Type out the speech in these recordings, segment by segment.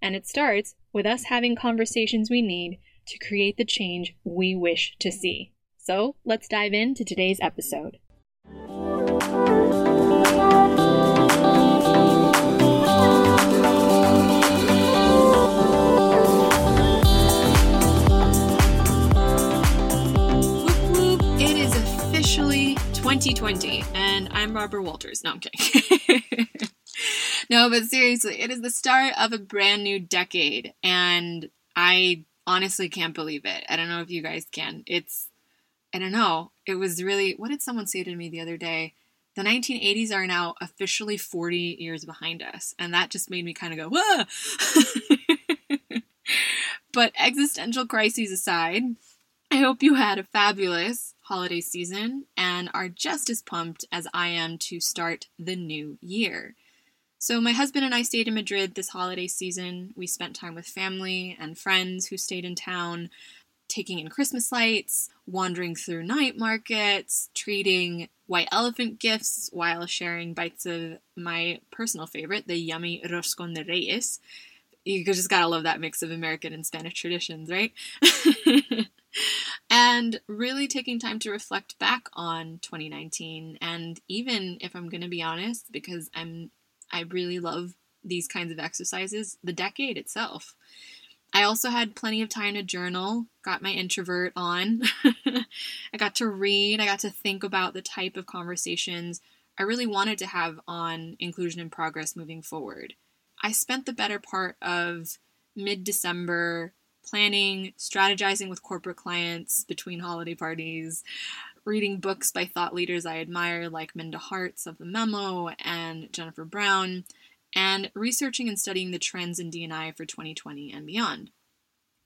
And it starts with us having conversations we need to create the change we wish to see. So let's dive into today's episode. It is officially 2020, and I'm Barbara Walters. No, I'm kidding. no, but seriously, it is the start of a brand new decade, and I honestly can't believe it. I don't know if you guys can. It's, I don't know. It was really, what did someone say to me the other day? The 1980s are now officially 40 years behind us, and that just made me kind of go, whoa! but existential crises aside, I hope you had a fabulous holiday season and are just as pumped as I am to start the new year. So, my husband and I stayed in Madrid this holiday season. We spent time with family and friends who stayed in town, taking in Christmas lights, wandering through night markets, trading white elephant gifts while sharing bites of my personal favorite, the yummy Roscon de Reyes. You just gotta love that mix of American and Spanish traditions, right? and really taking time to reflect back on 2019 and even if i'm going to be honest because i'm I really love these kinds of exercises, the decade itself. I also had plenty of time to journal, got my introvert on. I got to read, I got to think about the type of conversations I really wanted to have on Inclusion in Progress moving forward. I spent the better part of mid December planning, strategizing with corporate clients between holiday parties, reading books by thought leaders I admire, like Minda Harts of the Memo and Jennifer Brown, and researching and studying the trends in D&I for 2020 and beyond.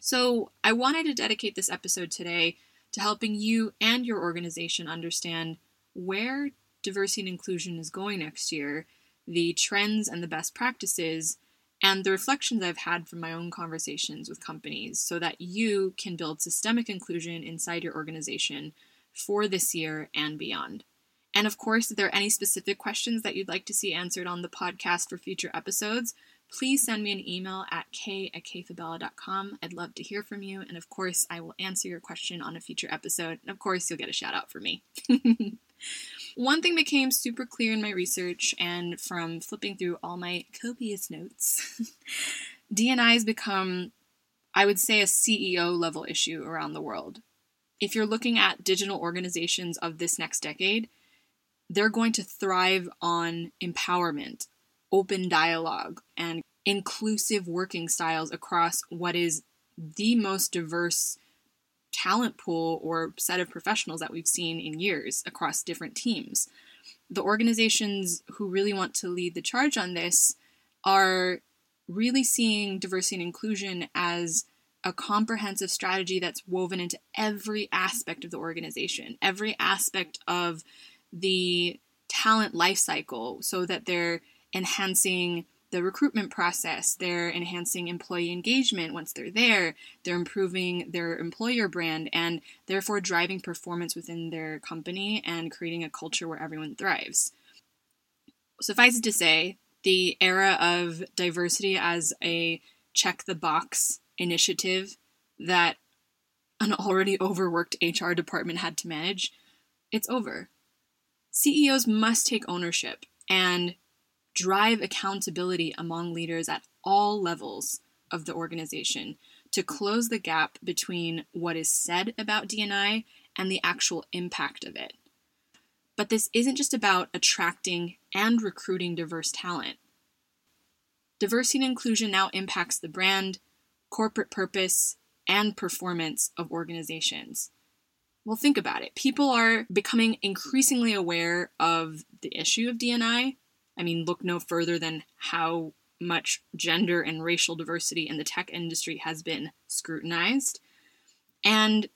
So, I wanted to dedicate this episode today to helping you and your organization understand where diversity and inclusion is going next year, the trends and the best practices, and the reflections I've had from my own conversations with companies so that you can build systemic inclusion inside your organization for this year and beyond. And of course, if there are any specific questions that you'd like to see answered on the podcast for future episodes, please send me an email at k at kfabella.com. I'd love to hear from you. And of course, I will answer your question on a future episode. And of course, you'll get a shout out for me. One thing became super clear in my research and from flipping through all my copious notes D&I has become, I would say, a CEO level issue around the world if you're looking at digital organizations of this next decade, they're going to thrive on empowerment, open dialogue, and inclusive working styles across what is the most diverse talent pool or set of professionals that we've seen in years across different teams. The organizations who really want to lead the charge on this are really seeing diversity and inclusion as a comprehensive strategy that's woven into every aspect of the organization, every aspect of the talent life cycle, so that they're enhancing the recruitment process, they're enhancing employee engagement once they're there, they're improving their employer brand, and therefore driving performance within their company and creating a culture where everyone thrives. Suffice it to say, the era of diversity as a check the box initiative that an already overworked HR department had to manage, it's over. CEOs must take ownership and drive accountability among leaders at all levels of the organization to close the gap between what is said about D&I and the actual impact of it. But this isn't just about attracting and recruiting diverse talent. Diversity and inclusion now impacts the brand, corporate purpose, and performance of organizations. Well, think about it. People are becoming increasingly aware of the issue of D&I. I mean, look no further than how much gender and racial diversity in the tech industry has been scrutinized. And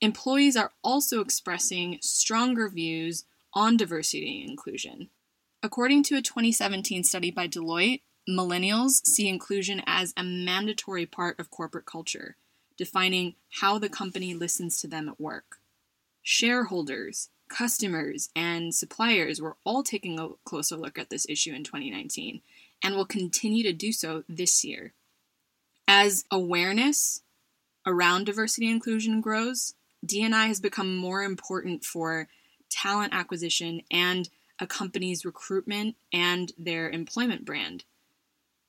employees are also expressing stronger views on diversity and inclusion. According to a 2017 study by Deloitte, millennials see inclusion as a mandatory part of corporate culture, defining how the company listens to them at work. Shareholders, customers, and suppliers were all taking a closer look at this issue in 2019 and will continue to do so this year. As awareness around diversity and inclusion grows, D&I has become more important for talent acquisition and a company's recruitment and their employment brand.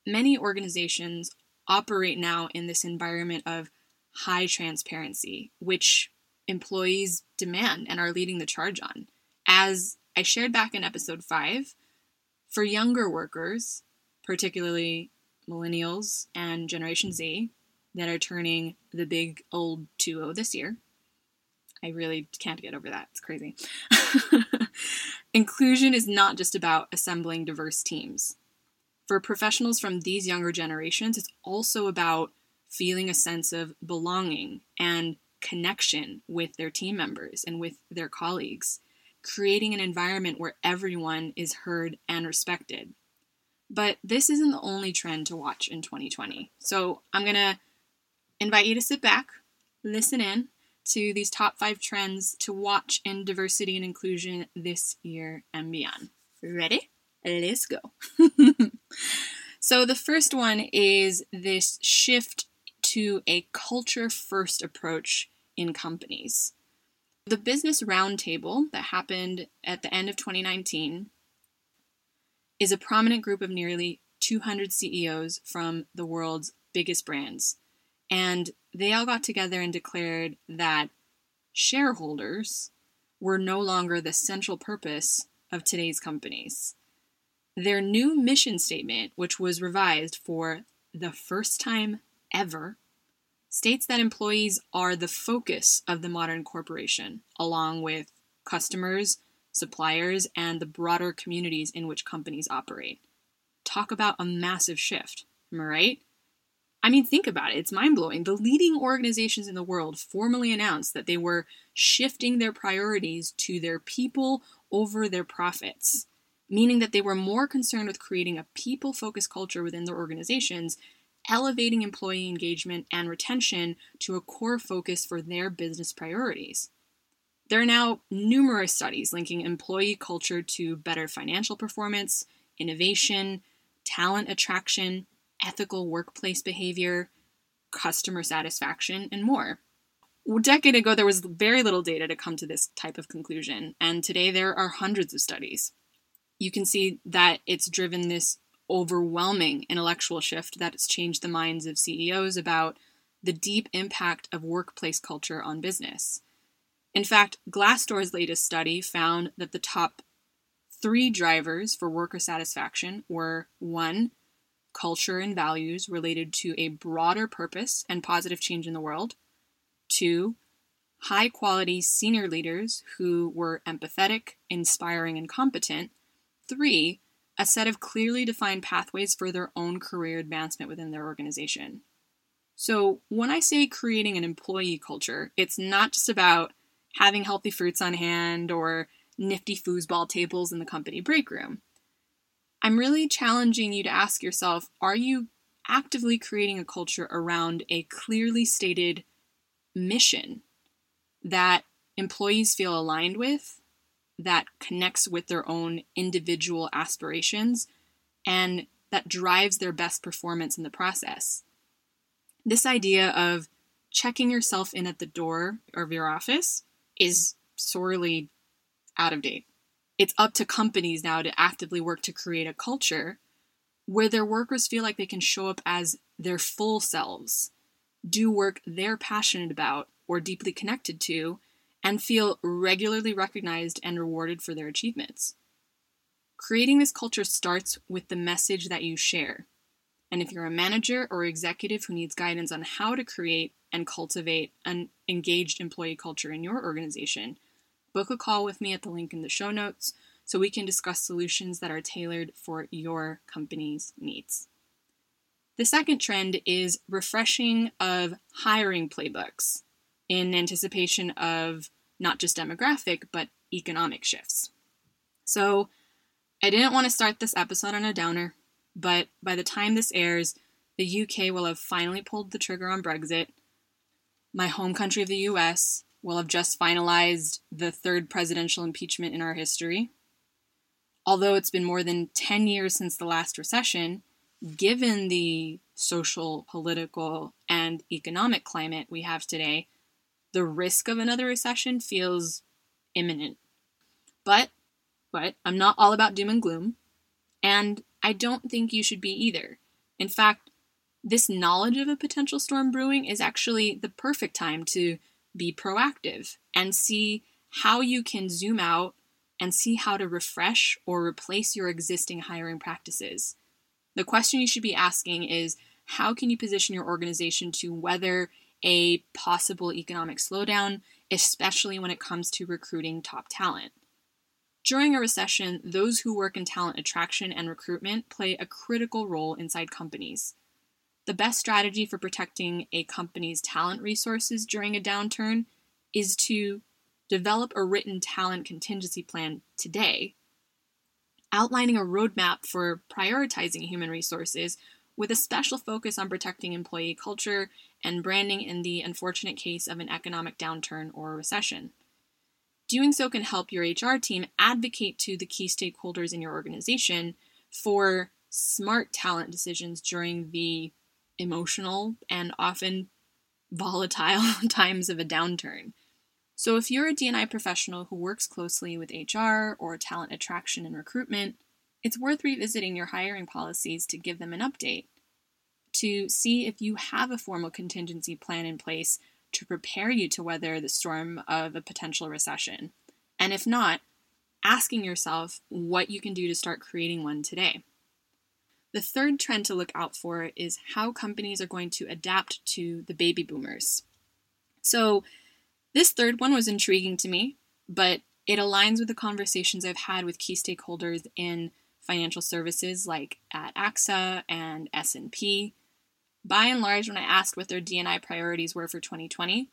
Many organizations operate now in this environment of high transparency, which employees demand and are leading the charge on. As I shared back in episode 5, for younger workers, particularly millennials and Generation Z, that are turning the big old 2 this year, I really can't get over that. It's crazy. Inclusion is not just about assembling diverse teams. For professionals from these younger generations, it's also about feeling a sense of belonging and connection with their team members and with their colleagues, creating an environment where everyone is heard and respected. But this isn't the only trend to watch in 2020. So I'm going to invite you to sit back, listen in, to these top five trends to watch in diversity and inclusion this year and beyond. Ready? Let's go. so, the first one is this shift to a culture first approach in companies. The Business Roundtable that happened at the end of 2019 is a prominent group of nearly 200 CEOs from the world's biggest brands. And they all got together and declared that shareholders were no longer the central purpose of today's companies. Their new mission statement, which was revised for the first time ever, states that employees are the focus of the modern corporation, along with customers, suppliers, and the broader communities in which companies operate. Talk about a massive shift, am I right? I mean, think about it. It's mind blowing. The leading organizations in the world formally announced that they were shifting their priorities to their people over their profits, meaning that they were more concerned with creating a people focused culture within their organizations, elevating employee engagement and retention to a core focus for their business priorities. There are now numerous studies linking employee culture to better financial performance, innovation, talent attraction, ethical workplace behavior, customer satisfaction, and more. A decade ago, there was very little data to come to this type of conclusion, and today there are hundreds of studies. You can see that it's driven this overwhelming intellectual shift that has changed the minds of CEOs about the deep impact of workplace culture on business. In fact, Glassdoor's latest study found that the top three drivers for worker satisfaction were one, culture, and values related to a broader purpose and positive change in the world. Two, high quality senior leaders who were empathetic, inspiring, and competent. Three, a set of clearly defined pathways for their own career advancement within their organization. So, when I say creating an employee culture, it's not just about having healthy fruits on hand or nifty foosball tables in the company break room. I'm really challenging you to ask yourself are you actively creating a culture around a clearly stated mission that employees feel aligned with, that connects with their own individual aspirations, and that drives their best performance in the process? This idea of checking yourself in at the door of your office is sorely out of date it's up to companies now to actively work to create a culture where their workers feel like they can show up as their full selves, do work they're passionate about or deeply connected to, and feel regularly recognized and rewarded for their achievements. Creating this culture starts with the message that you share. And if you're a manager or executive who needs guidance on how to create and cultivate an engaged employee culture in your organization, book a call with me at the link in the show notes so we can discuss solutions that are tailored for your company's needs. The second trend is refreshing of hiring playbooks in anticipation of not just demographic, but economic shifts. So, I didn't want to start this episode on a downer, but by the time this airs, the UK will have finally pulled the trigger on Brexit. My home country of the US will have just finalized the third presidential impeachment in our history. Although it's been more than 10 years since the last recession, given the social, political, and economic climate we have today, the risk of another recession feels imminent. But, but I'm not all about doom and gloom, and I don't think you should be either. In fact, this knowledge of a potential storm brewing is actually the perfect time to be proactive and see how you can zoom out and see how to refresh or replace your existing hiring practices. The question you should be asking is how can you position your organization to weather a possible economic slowdown, especially when it comes to recruiting top talent? During a recession, those who work in talent attraction and recruitment play a critical role inside companies. The best strategy for protecting a company's talent resources during a downturn is to develop a written talent contingency plan today, outlining a roadmap for prioritizing human resources with a special focus on protecting employee culture and branding in the unfortunate case of an economic downturn or recession. Doing so can help your HR team advocate to the key stakeholders in your organization for smart talent decisions during the emotional and often volatile times of a downturn. So, if you're a D&I professional who works closely with HR or talent attraction and recruitment, it's worth revisiting your hiring policies to give them an update, to see if you have a formal contingency plan in place to prepare you to weather the storm of a potential recession. And if not, asking yourself what you can do to start creating one today. The third trend to look out for is how companies are going to adapt to the baby boomers. So, this third one was intriguing to me, but it aligns with the conversations I've had with key stakeholders in financial services like at AXA and S&P. By and large, when I asked what their D&I priorities were for 2020,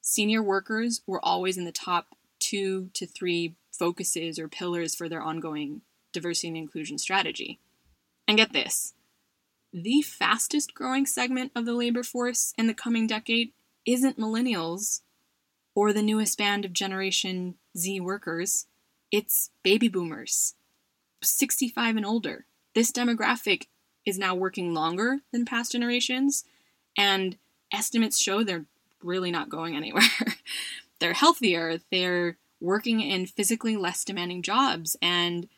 senior workers were always in the top two to three focuses or pillars for their ongoing diversity and inclusion strategy. And get this the fastest growing segment of the labor force in the coming decade isn't millennials or the newest band of Generation Z workers, it's baby boomers, 65 and older. This demographic is now working longer than past generations, and estimates show they're really not going anywhere. they're healthier, they're working in physically less demanding jobs, and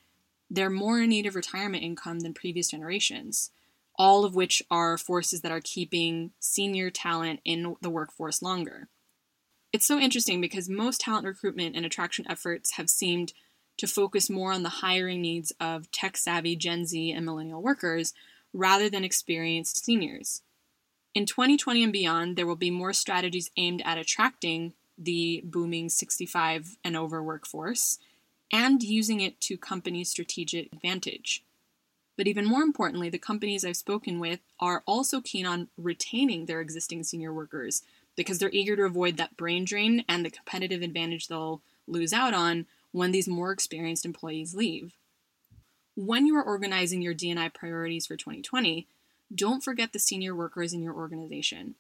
they're more in need of retirement income than previous generations, all of which are forces that are keeping senior talent in the workforce longer. It's so interesting because most talent recruitment and attraction efforts have seemed to focus more on the hiring needs of tech savvy Gen Z and millennial workers rather than experienced seniors. In 2020 and beyond, there will be more strategies aimed at attracting the booming 65 and over workforce and using it to companies' strategic advantage. But even more importantly, the companies I've spoken with are also keen on retaining their existing senior workers because they're eager to avoid that brain drain and the competitive advantage they'll lose out on when these more experienced employees leave. When you are organizing your D&I priorities for 2020, don't forget the senior workers in your organization.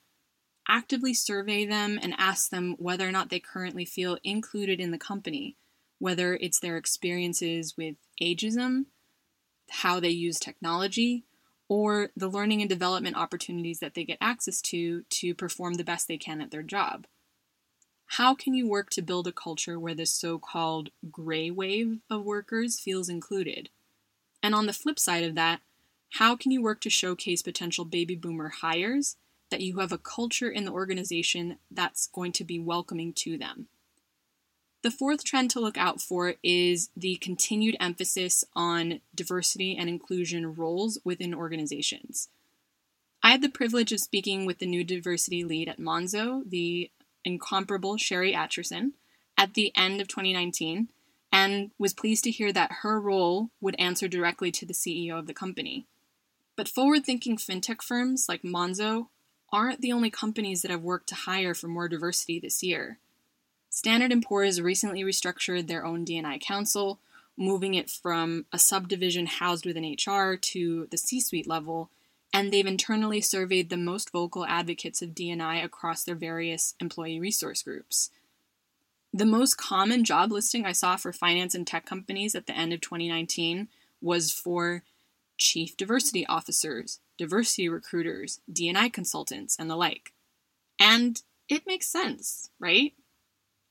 Actively survey them and ask them whether or not they currently feel included in the company, whether it's their experiences with ageism, how they use technology, or the learning and development opportunities that they get access to to perform the best they can at their job. How can you work to build a culture where this so called gray wave of workers feels included? And on the flip side of that, how can you work to showcase potential baby boomer hires that you have a culture in the organization that's going to be welcoming to them? The fourth trend to look out for is the continued emphasis on diversity and inclusion roles within organizations. I had the privilege of speaking with the new diversity lead at Monzo, the incomparable Sherry Atchison, at the end of 2019, and was pleased to hear that her role would answer directly to the CEO of the company. But forward thinking fintech firms like Monzo aren't the only companies that have worked to hire for more diversity this year. Standard & Poor's recently restructured their own D&I council, moving it from a subdivision housed within HR to the C-suite level, and they've internally surveyed the most vocal advocates of D&I across their various employee resource groups. The most common job listing I saw for finance and tech companies at the end of 2019 was for chief diversity officers, diversity recruiters, D&I consultants, and the like. And it makes sense, right?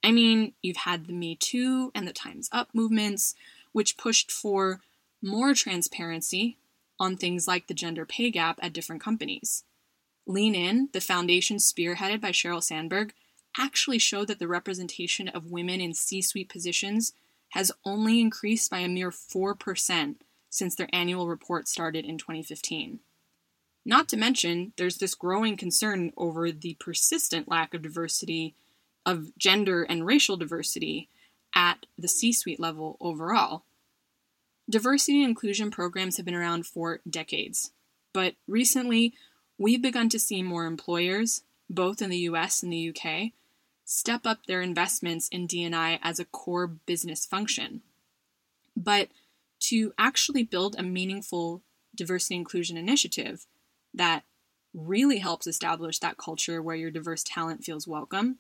I mean, you've had the Me Too and the Time's Up movements, which pushed for more transparency on things like the gender pay gap at different companies. Lean In, the foundation spearheaded by Sheryl Sandberg, actually showed that the representation of women in C suite positions has only increased by a mere 4% since their annual report started in 2015. Not to mention, there's this growing concern over the persistent lack of diversity of gender and racial diversity at the C suite level overall. Diversity and inclusion programs have been around for decades, but recently we've begun to see more employers, both in the US and the UK, step up their investments in D&I as a core business function. But to actually build a meaningful diversity inclusion initiative that really helps establish that culture where your diverse talent feels welcome,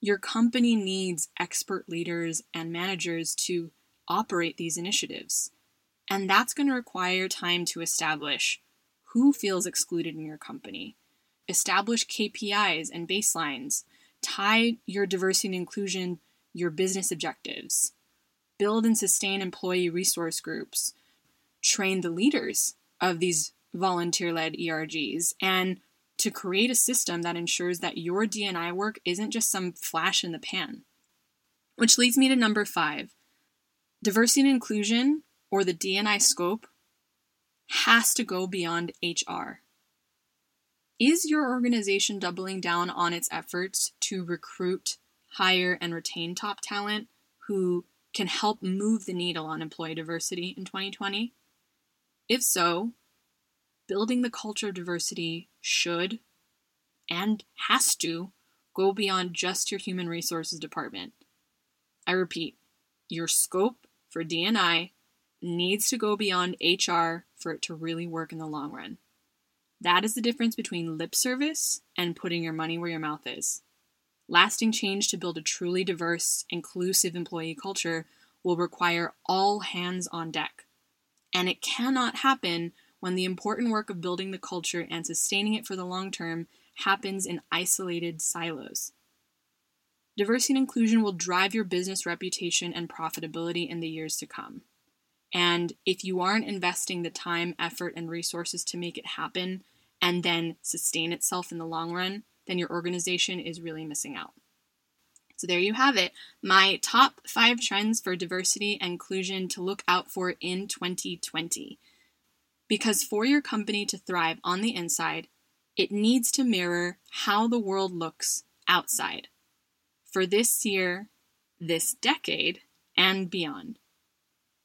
your company needs expert leaders and managers to operate these initiatives. And that's going to require time to establish who feels excluded in your company, establish KPIs and baselines, tie your diversity and inclusion, your business objectives, build and sustain employee resource groups, train the leaders of these volunteer led ERGs, and to create a system that ensures that your D&I work isn't just some flash in the pan. Which leads me to number five diversity and inclusion, or the D&I scope, has to go beyond HR. Is your organization doubling down on its efforts to recruit, hire, and retain top talent who can help move the needle on employee diversity in 2020? If so, building the culture of diversity should and has to go beyond just your human resources department. I repeat, your scope for D&I needs to go beyond HR for it to really work in the long run. That is the difference between lip service and putting your money where your mouth is. Lasting change to build a truly diverse, inclusive employee culture will require all hands on deck. And it cannot happen when the important work of building the culture and sustaining it for the long term happens in isolated silos. Diversity and inclusion will drive your business reputation and profitability in the years to come. And if you aren't investing the time, effort, and resources to make it happen and then sustain itself in the long run, then your organization is really missing out. So, there you have it my top five trends for diversity and inclusion to look out for in 2020. Because for your company to thrive on the inside, it needs to mirror how the world looks outside for this year, this decade, and beyond.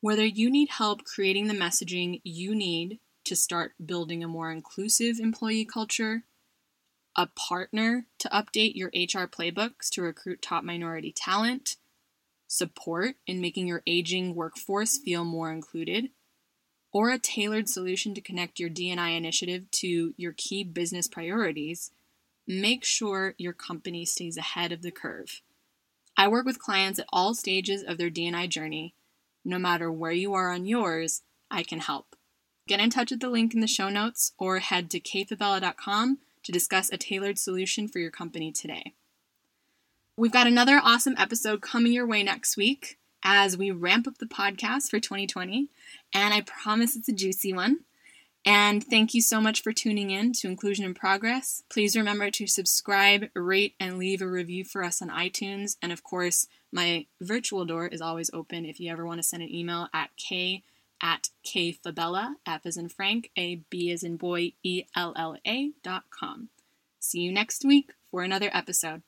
Whether you need help creating the messaging you need to start building a more inclusive employee culture, a partner to update your HR playbooks to recruit top minority talent, support in making your aging workforce feel more included, or a tailored solution to connect your D&I initiative to your key business priorities, make sure your company stays ahead of the curve. I work with clients at all stages of their D&I journey. No matter where you are on yours, I can help. Get in touch with the link in the show notes or head to kfabella.com to discuss a tailored solution for your company today. We've got another awesome episode coming your way next week as we ramp up the podcast for 2020, and I promise it's a juicy one. And thank you so much for tuning in to Inclusion in Progress. Please remember to subscribe, rate, and leave a review for us on iTunes. And of course, My virtual door is always open if you ever want to send an email at k at kfabella, F as in Frank, A B as in boy, E L L A dot com. See you next week for another episode.